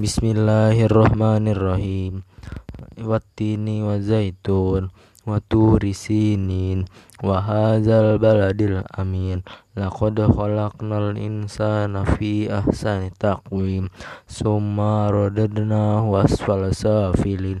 Bismillahirrahmanirrahim. Wattini wa zaitun wa turi sinin wa hadzal baladil amin. Laqad khalaqnal insana fi ahsani taqwim. Summa radadnahu asfala safilin.